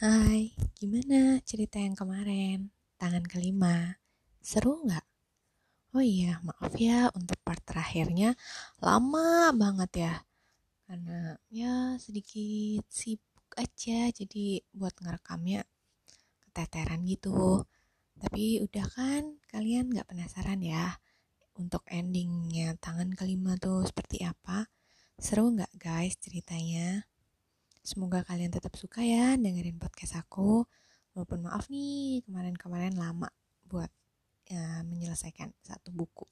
Hai, gimana cerita yang kemarin? Tangan kelima. Seru nggak? Oh iya, maaf ya untuk part terakhirnya lama banget ya. Karena ya sedikit sibuk aja jadi buat ngerekamnya keteteran gitu. Tapi udah kan kalian nggak penasaran ya untuk endingnya tangan kelima tuh seperti apa? Seru nggak guys ceritanya? Semoga kalian tetap suka ya dengerin podcast aku. Walaupun maaf nih, kemarin-kemarin lama buat ya, menyelesaikan satu buku.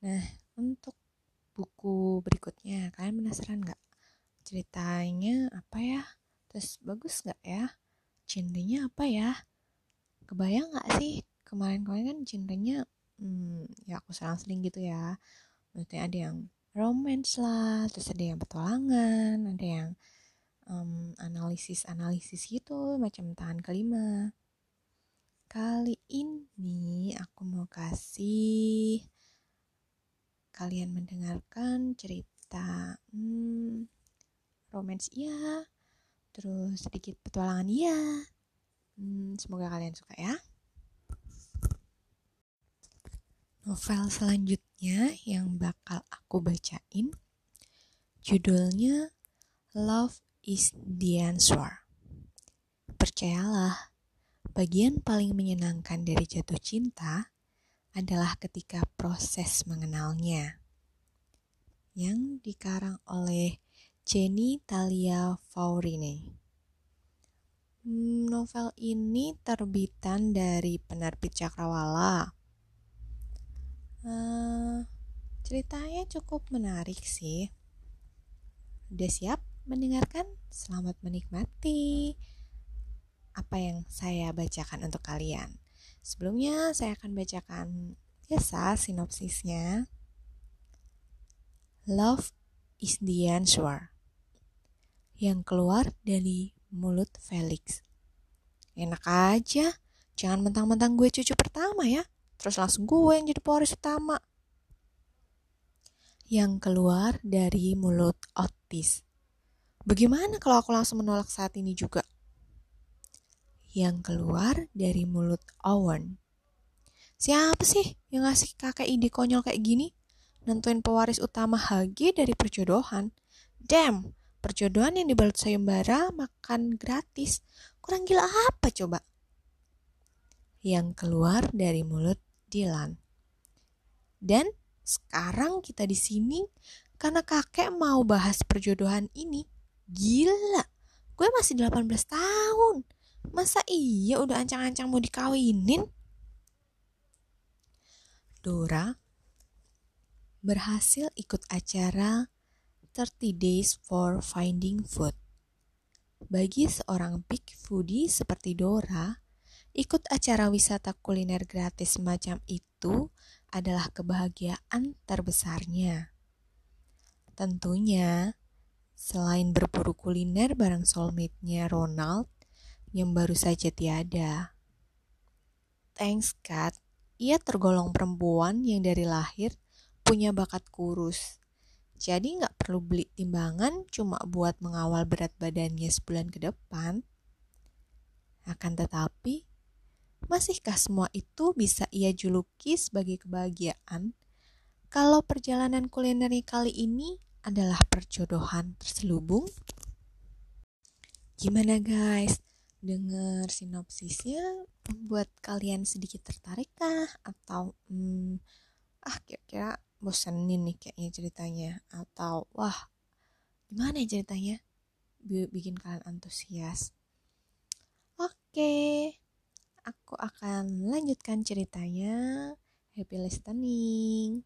Nah, untuk buku berikutnya, kalian penasaran nggak? Ceritanya apa ya? Terus bagus nggak ya? Genrenya apa ya? Kebayang nggak sih? Kemarin-kemarin kan genrenya, hmm, ya aku selang-seling gitu ya. Maksudnya ada yang romance lah, terus ada yang petualangan, ada yang um, analisis-analisis gitu macam tahan kelima. Kali ini aku mau kasih kalian mendengarkan cerita hmm, romance iya, terus sedikit petualangan iya. Hmm, semoga kalian suka ya. Novel selanjutnya yang bakal aku bacain judulnya Love is the answer. Percayalah, bagian paling menyenangkan dari jatuh cinta adalah ketika proses mengenalnya. Yang dikarang oleh Jenny Talia Faurine. Hmm, novel ini terbitan dari penerbit Cakrawala. Uh, ceritanya cukup menarik sih. Udah siap? Mendengarkan, selamat menikmati apa yang saya bacakan untuk kalian. Sebelumnya saya akan bacakan biasa sinopsisnya. Love is the answer. Yang keluar dari mulut Felix. Enak aja, jangan mentang-mentang gue cucu pertama ya. Terus langsung gue yang jadi pewaris utama. Yang keluar dari mulut Otis. Bagaimana kalau aku langsung menolak saat ini juga? Yang keluar dari mulut Owen. Siapa sih yang ngasih kakek ide konyol kayak gini? Nentuin pewaris utama HG dari perjodohan. Damn, perjodohan yang dibalut sayembara makan gratis. Kurang gila apa coba? Yang keluar dari mulut Dylan. Dan sekarang kita di sini karena kakek mau bahas perjodohan ini. Gila, gue masih 18 tahun. Masa iya udah ancang-ancang mau dikawinin? Dora berhasil ikut acara 30 Days for Finding Food. Bagi seorang big foodie seperti Dora, ikut acara wisata kuliner gratis semacam itu adalah kebahagiaan terbesarnya. Tentunya, Selain berburu kuliner bareng soulmate-nya Ronald yang baru saja tiada. Thanks God, ia tergolong perempuan yang dari lahir punya bakat kurus. Jadi nggak perlu beli timbangan cuma buat mengawal berat badannya sebulan ke depan. Akan tetapi, masihkah semua itu bisa ia juluki sebagai kebahagiaan kalau perjalanan kulinernya kali ini adalah perjodohan terselubung. Gimana guys? Dengar sinopsisnya membuat kalian sedikit tertarik kah? Atau hmm, ah kira-kira bosenin nih kayaknya ceritanya? Atau wah gimana ya ceritanya? Bikin kalian antusias. Oke, aku akan lanjutkan ceritanya. Happy listening.